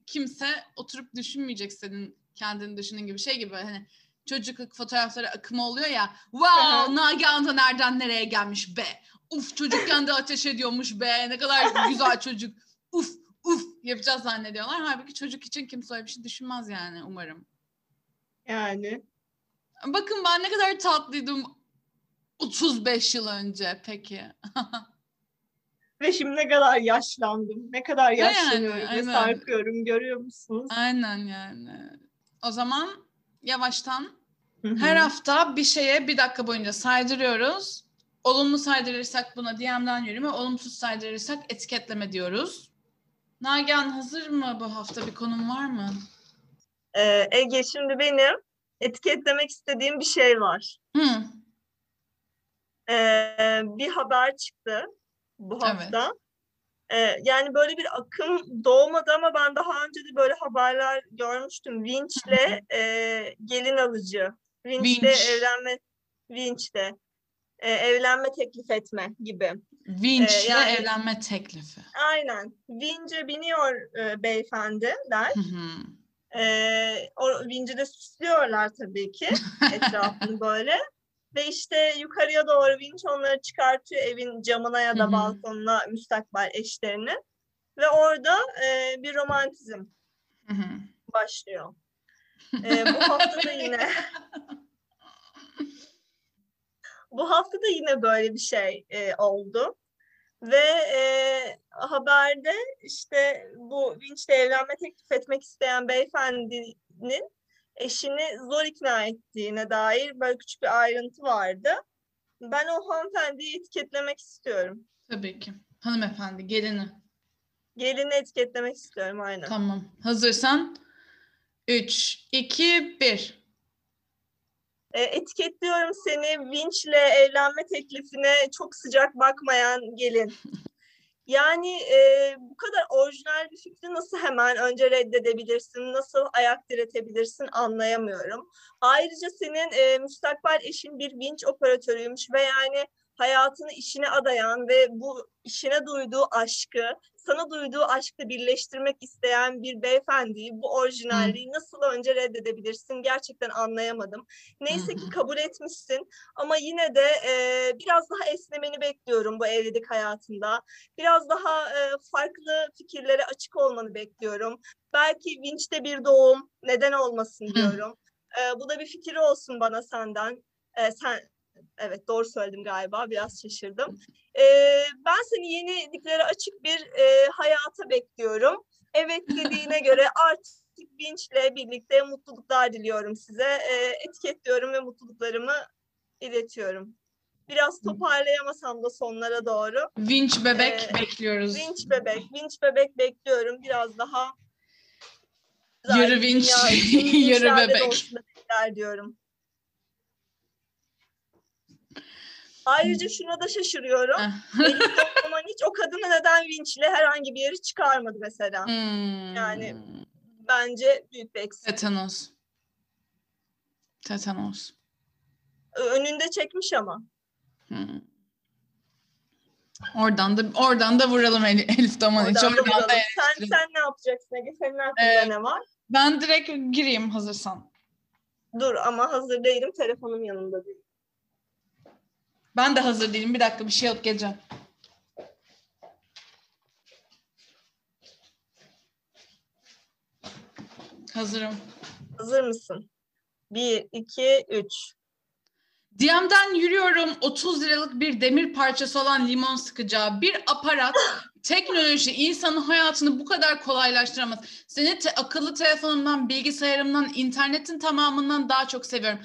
S1: kimse oturup düşünmeyecek senin kendini düşündüğün gibi şey gibi hani çocukluk fotoğrafları akımı oluyor ya. Wow
S2: Aha.
S1: Nagihan da nereden nereye gelmiş be. Uf çocukken de ateş ediyormuş be. Ne kadar güzel çocuk. Uf uf yapacağız zannediyorlar. Halbuki çocuk için kimse öyle bir şey düşünmez yani umarım.
S2: Yani.
S1: Bakın ben ne kadar tatlıydım 35 yıl önce peki. <laughs>
S2: Ve şimdi ne kadar yaşlandım. Ne kadar
S1: Yani,
S2: yaşlanıyorum ve
S1: aynen.
S2: sarkıyorum. Görüyor musunuz?
S1: Aynen yani. O zaman yavaştan
S2: Hı hı.
S1: her hafta bir şeye bir dakika boyunca saydırıyoruz. Olumlu saydırırsak buna DM'den yürüme, olumsuz saydırırsak etiketleme diyoruz. Nagihan hazır mı bu hafta bir konum var mı?
S2: Ee, Ege şimdi benim etiketlemek istediğim bir şey var.
S1: Hı.
S2: Ee, bir haber çıktı bu
S1: Evet.
S2: hafta. Ee, yani böyle bir akım doğmadı ama ben daha önce de böyle haberler görmüştüm. Vinç'le e, gelin alıcı. Vinç'le
S1: Vinç.
S2: evlenme Vinç'le e, evlenme teklif etme gibi.
S1: Vinç'le
S2: Ee, yani-
S1: evlenme teklifi.
S2: Aynen. Vinç'e biniyor e, beyefendiler.
S1: Hı hı.
S2: Ee, o vinci de süslüyorlar tabii ki <laughs> etrafını böyle. Ve işte yukarıya doğru vinç onları çıkartıyor evin camına ya da balkonuna müstakbel eşlerini. Ve orada e, bir romantizm başlıyor. <laughs> E, bu hafta da yine <laughs> bu hafta da yine böyle bir şey e, oldu. Ve e, haberde işte bu vinçle evlenme teklif etmek isteyen beyefendinin eşini zor ikna ettiğine dair böyle küçük bir ayrıntı vardı. Ben o hanımefendiyi etiketlemek istiyorum.
S1: Tabii ki. Hanımefendi gelini.
S2: Gelini etiketlemek istiyorum aynen.
S1: Tamam. Hazırsan 3, 2, 1.
S2: E, etiketliyorum seni vinçle evlenme teklifine çok sıcak bakmayan gelin. <laughs> Yani e, bu kadar orijinal bir fikri nasıl hemen önce reddedebilirsin, nasıl ayak diretebilirsin anlayamıyorum. Ayrıca senin e, müstakbel eşin bir vinç operatörüymüş ve yani hayatını işine adayan ve bu işine duyduğu aşkı, sana duyduğu aşkla birleştirmek isteyen bir beyefendiyi bu orijinalliği nasıl önce reddedebilirsin gerçekten anlayamadım. Neyse ki kabul etmişsin ama yine de e, biraz daha esnemeni bekliyorum bu evlilik hayatında. Biraz daha e, farklı fikirlere açık olmanı bekliyorum. Belki vinçte bir doğum neden olmasın diyorum. E, bu da bir fikir olsun bana senden. E, sen Evet doğru söyledim galiba. Biraz şaşırdım. E, ben seni yeniliklere açık bir e, hayata bekliyorum. Evet dediğine <laughs> göre artık Vinç'le birlikte mutluluklar diliyorum size. E, etiketliyorum ve mutluluklarımı iletiyorum. Biraz toparlayamasam da sonlara doğru.
S1: Vinç bebek
S2: Ee,
S1: bekliyoruz.
S2: Vinç bebek, vinç bebek bekliyorum. Biraz daha
S1: Yürü
S2: bir
S1: vinç, <laughs>
S2: vinçlerde
S1: bebek.
S2: diyorum. Ayrıca şuna da şaşırıyorum.
S1: Heh.
S2: Elif Doman hiç o kadını neden vinçle herhangi bir yeri çıkarmadı mesela.
S1: Hmm.
S2: Yani- Bence büyük bir eksik.
S1: Tetanos. Tetanos.
S2: Önünde çekmiş ama.
S1: Hmm. Oradan da oradan da vuralım El- Elif Daman
S2: Oradan da
S1: da.
S2: Sen, sen ne yapacaksın Ege? Senin aklında
S1: Ee,
S2: ne var?
S1: Ben direkt gireyim hazırsan.
S2: Dur ama hazır değilim. Telefonum yanımda değil.
S1: Ben de hazır değilim. Bir dakika bir şey yok geleceğim. Hazırım.
S2: Hazır mısın? Bir, iki, üç.
S1: DM'den yürüyorum 30 liralık bir demir parçası olan limon sıkacağı bir aparat <laughs> teknoloji insanın hayatını bu kadar kolaylaştıramaz. Seni te- akıllı telefonumdan, bilgisayarımdan, internetin tamamından daha çok seviyorum.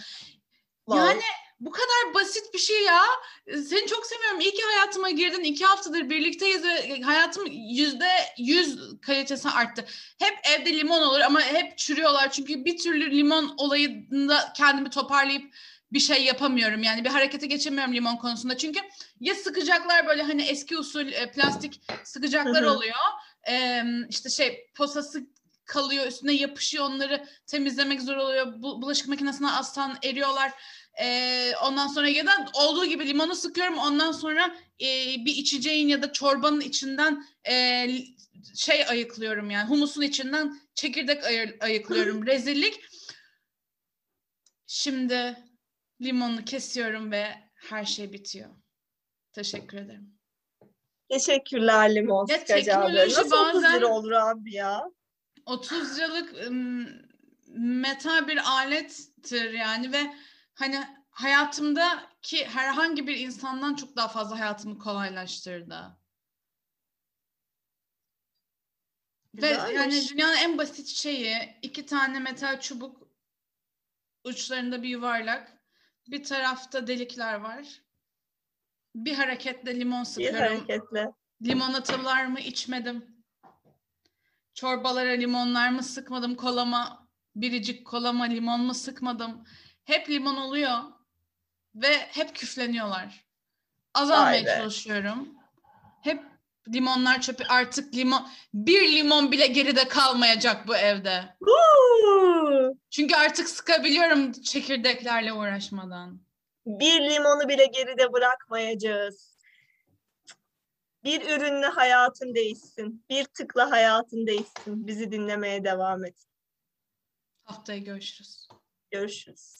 S2: Wow.
S1: Yani bu kadar basit bir şey ya. Seni çok seviyorum. İyi ki hayatıma girdin. İki haftadır birlikteyiz ve hayatım yüzde yüz kalitesi arttı. Hep evde limon olur ama hep çürüyorlar. Çünkü bir türlü limon olayında kendimi toparlayıp bir şey yapamıyorum. Yani bir harekete geçemiyorum limon konusunda. Çünkü ya sıkacaklar böyle hani eski usul e, plastik sıkacaklar oluyor. Ee, işte şey posası kalıyor üstüne yapışıyor onları temizlemek zor oluyor. Bu, bulaşık makinesine astan eriyorlar. Ee, ondan sonra ya da olduğu gibi limonu sıkıyorum. Ondan sonra e, bir içeceğin ya da çorbanın içinden e, şey ayıklıyorum yani humusun içinden çekirdek ayır- ayıklıyorum. Rezillik. Şimdi limonu kesiyorum ve her şey bitiyor. Teşekkür ederim.
S2: Teşekkürler limon
S1: teknoloji
S2: Nasıl 30
S1: bazen-
S2: lira olur abi ya?
S1: 30 liralık metal bir alettir yani ve hani hayatımdaki herhangi bir insandan çok daha fazla hayatımı kolaylaştırdı. Ve yani dünyanın en basit şeyi iki tane metal çubuk uçlarında bir yuvarlak bir tarafta delikler var. Bir hareketle limon
S2: Bir
S1: sıkıyorum.
S2: hareketle.
S1: Limonatalar mı içmedim. Çorbalara limonlar mı sıkmadım. Kolama, biricik kolama limon mu sıkmadım. Hep limon oluyor. Ve hep küfleniyorlar. Azalmaya çalışıyorum. Hep limonlar çöpü artık limon bir limon bile geride kalmayacak bu evde.
S2: Huu!
S1: Çünkü artık sıkabiliyorum çekirdeklerle uğraşmadan.
S2: Bir limonu bile geride bırakmayacağız. Bir ürünle hayatın değişsin. Bir tıkla hayatın değişsin. Bizi dinlemeye devam et.
S1: Haftaya görüşürüz.
S2: Görüşürüz.